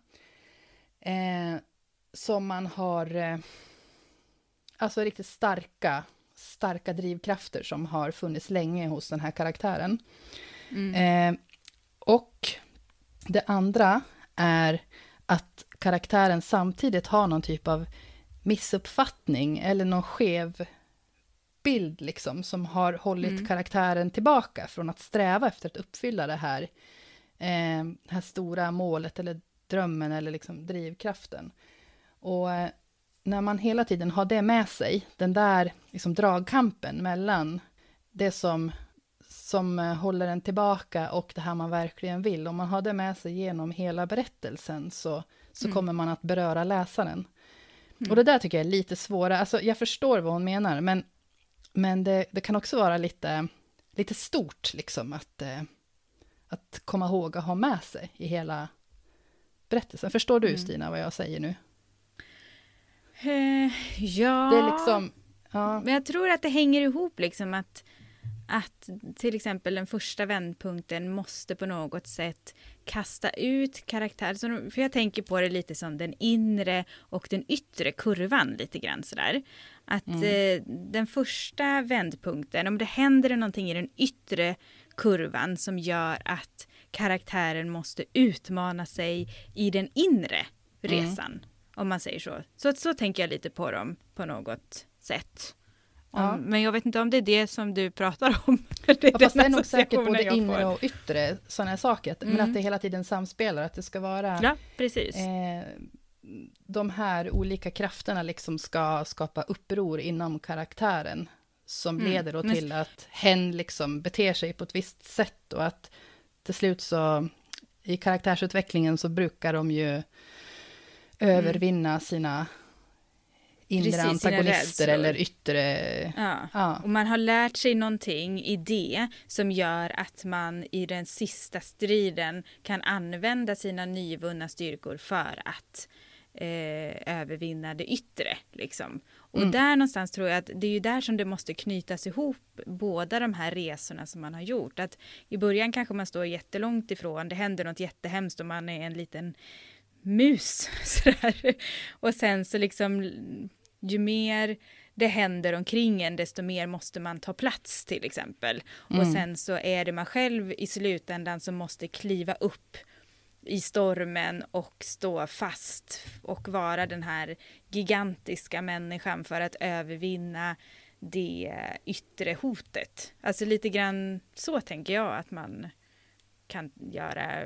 Eh, som man har, eh, alltså riktigt starka, starka drivkrafter som har funnits länge hos den här karaktären. Mm. Eh, och det andra är att karaktären samtidigt har någon typ av missuppfattning eller någon skev bild liksom, som har hållit mm. karaktären tillbaka från att sträva efter att uppfylla det här, eh, det här stora målet eller drömmen eller liksom drivkraften. Och eh, när man hela tiden har det med sig, den där liksom dragkampen mellan det som, som eh, håller en tillbaka och det här man verkligen vill, om man har det med sig genom hela berättelsen så, så mm. kommer man att beröra läsaren. Mm. Och det där tycker jag är lite svårare, alltså jag förstår vad hon menar, men, men det, det kan också vara lite, lite stort liksom att, eh, att komma ihåg att ha med sig i hela berättelsen. Förstår du mm. Stina vad jag säger nu? Eh, ja, det är liksom, ja. men jag tror att det hänger ihop liksom att, att till exempel den första vändpunkten måste på något sätt kasta ut karaktär. För jag tänker på det lite som den inre och den yttre kurvan lite grann sådär. Att mm. eh, den första vändpunkten, om det händer någonting i den yttre kurvan som gör att karaktären måste utmana sig i den inre mm. resan. Mm. Om man säger så. så. Så tänker jag lite på dem på något sätt. Om, ja. Men jag vet inte om det är det som du pratar om. *laughs* det är, ja, fast det är nog säkert både inre och yttre sådana saker. Mm. Men att det hela tiden samspelar, att det ska vara... Ja, precis. Eh, de här olika krafterna liksom ska skapa uppror inom karaktären. Som mm. leder då till men... att hen liksom beter sig på ett visst sätt och att till slut så i karaktärsutvecklingen så brukar de ju övervinna mm. sina inre Precis, antagonister eller yttre... Ja. ja. och man har lärt sig någonting i det som gör att man i den sista striden kan använda sina nyvunna styrkor för att eh, övervinna det yttre. Liksom. Och mm. där någonstans tror jag att det är ju där som det måste knytas ihop, båda de här resorna som man har gjort. Att i början kanske man står jättelångt ifrån, det händer något jättehemskt och man är en liten mus. *laughs* Sådär. Och sen så liksom, ju mer det händer omkring en, desto mer måste man ta plats till exempel. Mm. Och sen så är det man själv i slutändan som måste kliva upp i stormen och stå fast och vara den här gigantiska människan för att övervinna det yttre hotet. Alltså lite grann så tänker jag att man kan göra.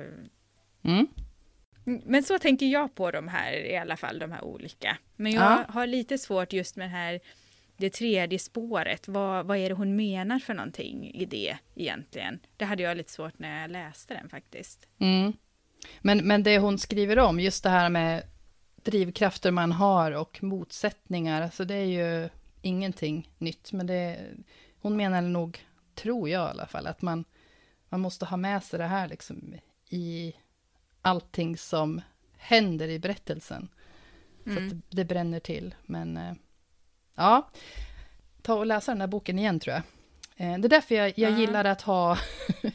Mm. Men så tänker jag på de här i alla fall, de här olika. Men jag ja. har lite svårt just med det här det tredje spåret. Vad, vad är det hon menar för någonting i det egentligen? Det hade jag lite svårt när jag läste den faktiskt. Mm. Men, men det hon skriver om, just det här med drivkrafter man har och motsättningar, alltså det är ju ingenting nytt. Men det, hon menar nog, tror jag i alla fall, att man, man måste ha med sig det här liksom i allting som händer i berättelsen. Mm. Så att det bränner till. Men eh, ja, ta och läsa den där boken igen tror jag. Eh, det är därför jag, jag gillar att ha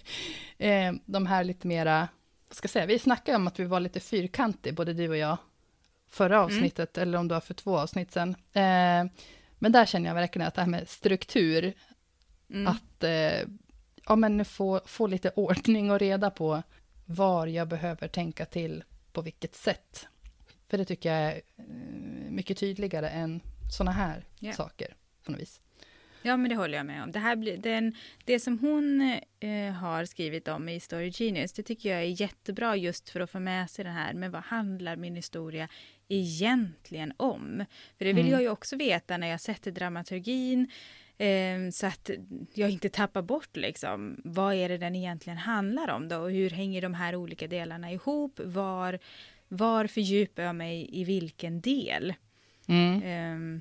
*laughs* eh, de här lite mera, vad ska jag säga, vi snackade om att vi var lite fyrkantiga, både du och jag, förra mm. avsnittet, mm. eller om det var för två avsnitt sen. Men där känner jag verkligen att det här med struktur, mm. att ja, men få, få lite ordning och reda på var jag behöver tänka till på vilket sätt. För det tycker jag är eh, mycket tydligare än sådana här yeah. saker på något vis. Ja, men det håller jag med om. Det, här blir, den, det som hon eh, har skrivit om i Story Genius, det tycker jag är jättebra just för att få med sig det här med vad handlar min historia egentligen om? För det vill mm. jag ju också veta när jag sätter dramaturgin eh, så att jag inte tappar bort liksom vad är det den egentligen handlar om då och hur hänger de här olika delarna ihop? Var, var fördjupar jag mig i vilken del? Mm. Eh,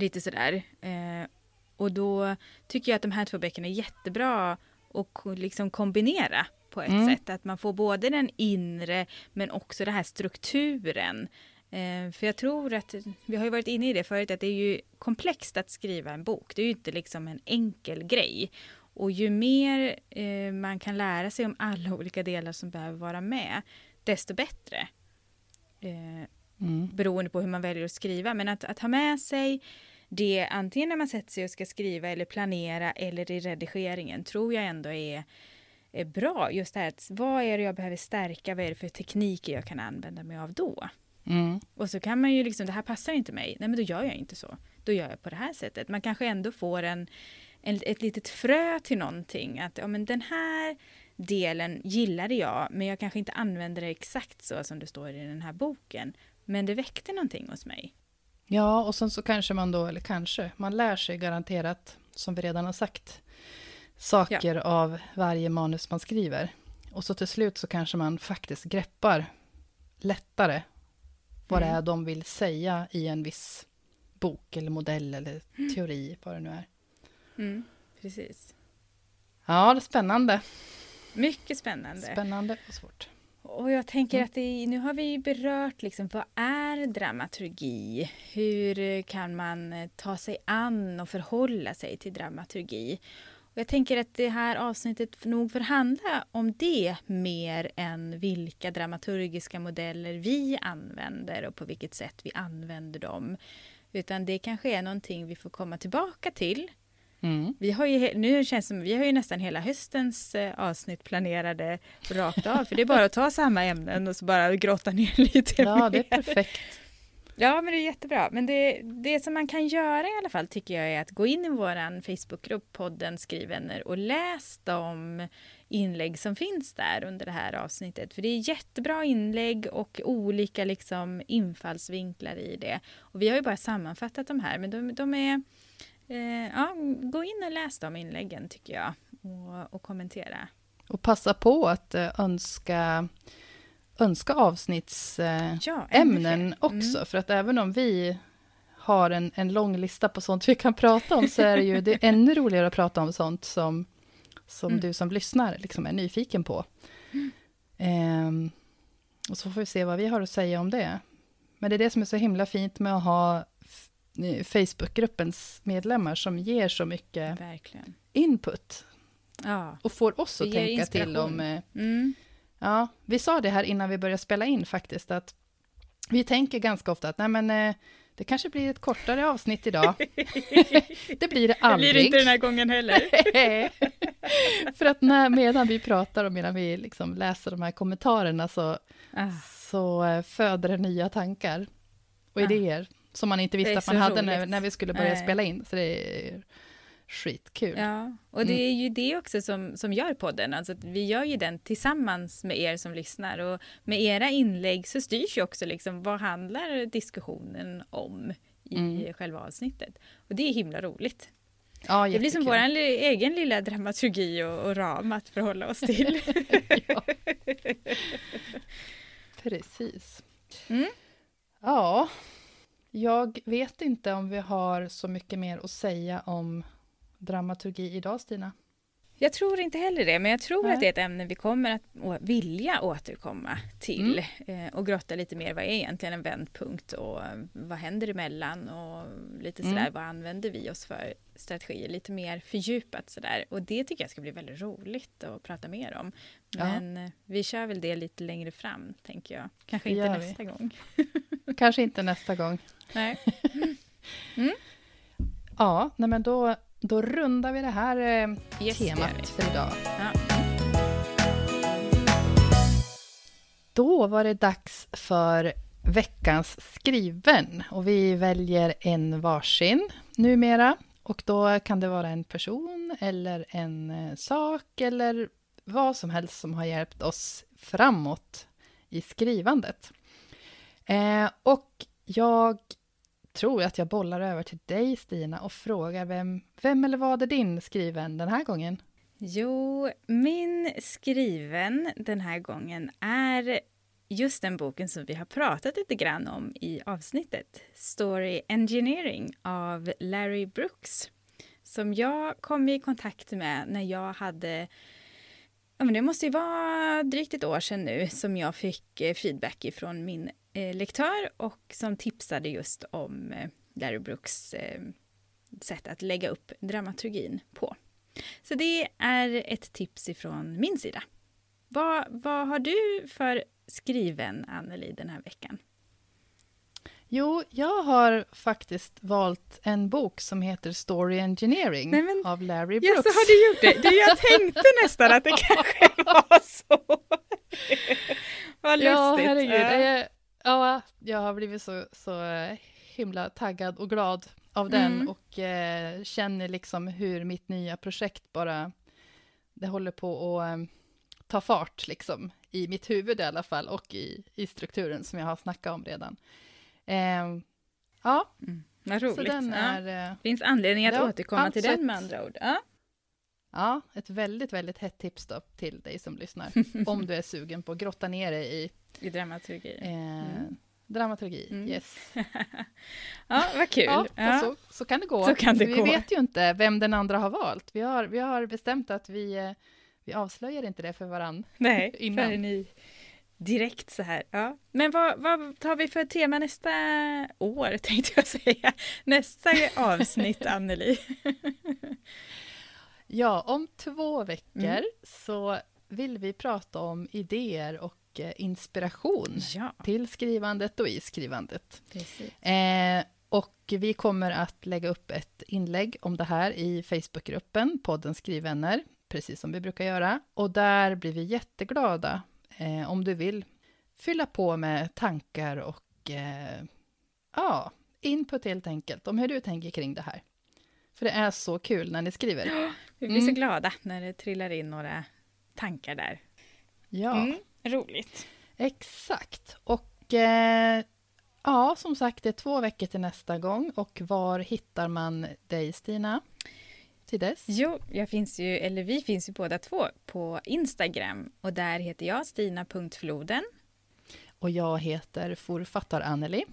lite sådär. Eh, och då tycker jag att de här två böckerna är jättebra att liksom kombinera på ett mm. sätt. Att man får både den inre men också den här strukturen. Eh, för jag tror att, vi har ju varit inne i det förut, att det är ju komplext att skriva en bok. Det är ju inte liksom en enkel grej. Och ju mer eh, man kan lära sig om alla olika delar som behöver vara med, desto bättre. Eh, mm. Beroende på hur man väljer att skriva. Men att, att ha med sig det antingen när man sätter sig och ska skriva eller planera eller i redigeringen tror jag ändå är, är bra. Just det här att vad är det jag behöver stärka, vad är det för tekniker jag kan använda mig av då? Mm. Och så kan man ju liksom, det här passar inte mig, nej men då gör jag inte så. Då gör jag på det här sättet. Man kanske ändå får en, en ett litet frö till någonting. Att ja, men den här delen gillade jag, men jag kanske inte använder det exakt så som det står i den här boken. Men det väckte någonting hos mig. Ja, och sen så kanske man då, eller kanske, man lär sig garanterat, som vi redan har sagt, saker ja. av varje manus man skriver. Och så till slut så kanske man faktiskt greppar lättare vad mm. det är de vill säga i en viss bok eller modell eller mm. teori, vad det nu är. Mm, precis. Ja, det är spännande. Mycket spännande. Spännande och svårt. Och jag tänker mm. att det, nu har vi berört liksom, vad är dramaturgi? Hur kan man ta sig an och förhålla sig till dramaturgi? Jag tänker att det här avsnittet nog får handla om det mer än vilka dramaturgiska modeller vi använder och på vilket sätt vi använder dem. Utan det kanske är någonting vi får komma tillbaka till Mm. Vi har ju, nu känns som vi har ju nästan hela höstens eh, avsnitt planerade rakt av, för det är bara att ta samma ämnen och så bara grotta ner *laughs* lite Ja, mer. det är perfekt. Ja, men det är jättebra. Men det, det som man kan göra i alla fall tycker jag är att gå in i vår Facebookgrupp, podden Skrivvänner och läs de inlägg som finns där under det här avsnittet. För det är jättebra inlägg och olika liksom infallsvinklar i det. Och vi har ju bara sammanfattat de här, men de, de är Eh, ja, gå in och läs de inläggen tycker jag och, och kommentera. Och passa på att eh, önska, önska avsnittsämnen ja, mm. också, för att även om vi har en, en lång lista på sånt vi kan prata om, så är det ju det är ännu roligare att prata om sånt som, som mm. du som lyssnar liksom är nyfiken på. Mm. Eh, och så får vi se vad vi har att säga om det. Men det är det som är så himla fint med att ha Facebookgruppens medlemmar som ger så mycket Verkligen. input. Ja. Och får oss att tänka till om... Eh, mm. Ja, vi sa det här innan vi började spela in faktiskt, att vi tänker ganska ofta att nej men, eh, det kanske blir ett kortare avsnitt idag. *laughs* det blir det aldrig. Det blir det inte den här gången heller. *laughs* För att när, medan vi pratar och medan vi liksom läser de här kommentarerna så, ah. så eh, föder det nya tankar och ah. idéer som man inte visste att man hade när, när, vi skulle börja Nej. spela in. Så det är skitkul. Ja, och det är ju det också som, som gör podden. Alltså vi gör ju den tillsammans med er som lyssnar. Och med era inlägg så styrs ju också liksom vad handlar diskussionen om i mm. själva avsnittet. Och det är himla roligt. Ja, det blir som vår egen lilla dramaturgi och, och, ram att förhålla oss till. *laughs* Precis. Mm. Ja, jag vet inte om vi har så mycket mer att säga om dramaturgi idag, Stina. Jag tror inte heller det, men jag tror Nej. att det är ett ämne vi kommer att vilja återkomma till mm. Eh, och grotta lite mer. Vad är egentligen en vändpunkt och vad händer emellan och lite sådär, mm. vad använder vi oss för strategier? Lite mer fördjupat sådär och det tycker jag ska bli väldigt roligt att prata mer om. Men ja. vi kör väl det lite längre fram, tänker jag. Kanske inte nästa vi. gång. Kanske inte nästa gång. Nej. *laughs* Mm. Ja, nej men då då rundar vi det här eh, yes, temat för idag. Ja. Då var det dags för veckans skriven och vi väljer en varsin numera. Och då kan det vara en person eller en eh, sak eller vad som helst som har hjälpt oss framåt i skrivandet. Eh, och jag tror att jag bollar över till dig, Stina, och frågar vem, vem eller vad är din skriven den här gången? Jo, min skriven den här gången är just den boken som vi har pratat lite grann om i avsnittet, Story Engineering av Larry Brooks, som jag kom i kontakt med när jag hade Ja, men det måste ju vara drygt ett år sedan nu som jag fick eh, feedback ifrån min eh, lektör och som tipsade just om eh, Larry Brooks eh, sätt att lägga upp dramaturgin på. Så det är ett tips ifrån min sida. Vad, vad har du för skriven, Anneli, den här veckan? Jo, jag har faktiskt valt en bok som heter Story Engineering Nej, men, av Larry Brooks. Ja, så har du gjort det. Du, jag tänkte *laughs* nästan att det kanske var så. *laughs* Vad lustigt. Ja, herregud. Jag, ja, jag har blivit så, så himla taggad och glad av den mm. och eh, känner liksom hur mitt nya projekt bara, det håller på att eh, ta fart liksom i mitt huvud i alla fall och i, i strukturen som jag har snackat om redan. Eh, ja, mm. vad roligt. Så den ja. är, eh, Finns anledning att ja, återkomma till den med andra ord. Ja. ja, ett väldigt, väldigt hett tips då till dig som lyssnar, *laughs* om du är sugen på att grotta ner dig i, I dramaturgi. Eh, mm. Dramaturgi, mm. yes. *laughs* ja, vad kul. Ja, ja. Så, så, kan det gå. Kan det vi gå. vet ju inte vem den andra har valt. Vi har, vi har bestämt att vi, eh, vi avslöjar inte det för varandra. Nej, *laughs* innan. för ni direkt så här. Ja. Men vad, vad tar vi för tema nästa år, *laughs* tänkte jag säga. Nästa avsnitt, *laughs* Anneli. ja, om två veckor mm. så vill vi prata om idéer och inspiration ja. till skrivandet och i skrivandet. Eh, och vi kommer att lägga upp ett inlägg om det här i Facebookgruppen, podden Skrivvänner, precis som vi brukar göra. Och där blir vi jätteglada eh, om du vill fylla på med tankar och eh, ja, input helt enkelt, om hur du tänker kring det här. För det är så kul när ni skriver. Ja, *gasps* vi blir mm. så glada när det trillar in några tankar där. Ja. Mm. Roligt. Exakt. Och eh, ja, som sagt, det är två veckor till nästa gång. Och var hittar man dig, Stina? Till dess? Jo, jag finns ju, eller vi finns ju båda två på Instagram. Och där heter jag Stina.floden. Och jag heter Forfattar-Anneli.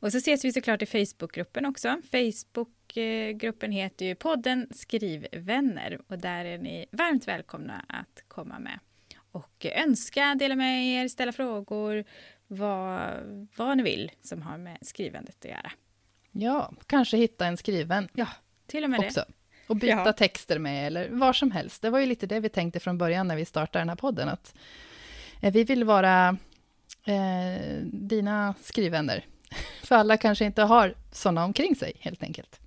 Och så ses vi såklart i Facebookgruppen också. Facebookgruppen heter ju podden Skrivvänner och där är ni varmt välkomna att komma med och önska, dela med er, ställa frågor, vad, vad ni vill som har med skrivandet att göra. Ja, kanske hitta en skriven. Ja, till och med också. det. Och byta ja. texter med, eller var som helst. Det var ju lite det vi tänkte från början när vi startade den här podden, att eh, vi vill vara eh, dina skrivvänner. *laughs* För alla kanske inte har sådana omkring sig, helt enkelt.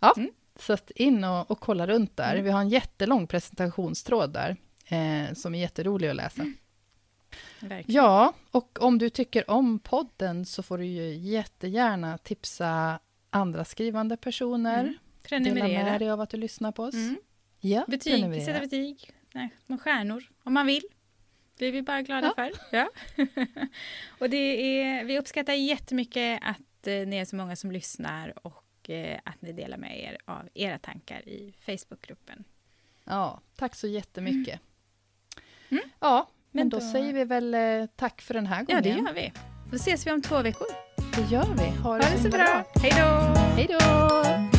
Ja, mm. så in och, och kolla runt där. Mm. Vi har en jättelång presentationstråd där, eh, som är jätterolig att läsa. Mm. Ja, och om du tycker om podden så får du ju jättegärna tipsa andra skrivande personer. Prenumerera. Dela med dig av att du lyssnar på oss. Mm. Ja, betyg, sätta betyg, nej, stjärnor om man vill. Det är vi bara glada ja. för. Ja. *laughs* och det är, vi uppskattar jättemycket att eh, ni är så många som lyssnar och eh, att ni delar med er av era tankar i Facebookgruppen. Ja, tack så jättemycket. Mm. Mm. Ja, men då, då, säger vi väl eh, tack för den här gången. Ja, det gör vi. Då ses vi om två veckor. Det gör vi. Ha det, ha det så bra. bra. Hej då! Hej då!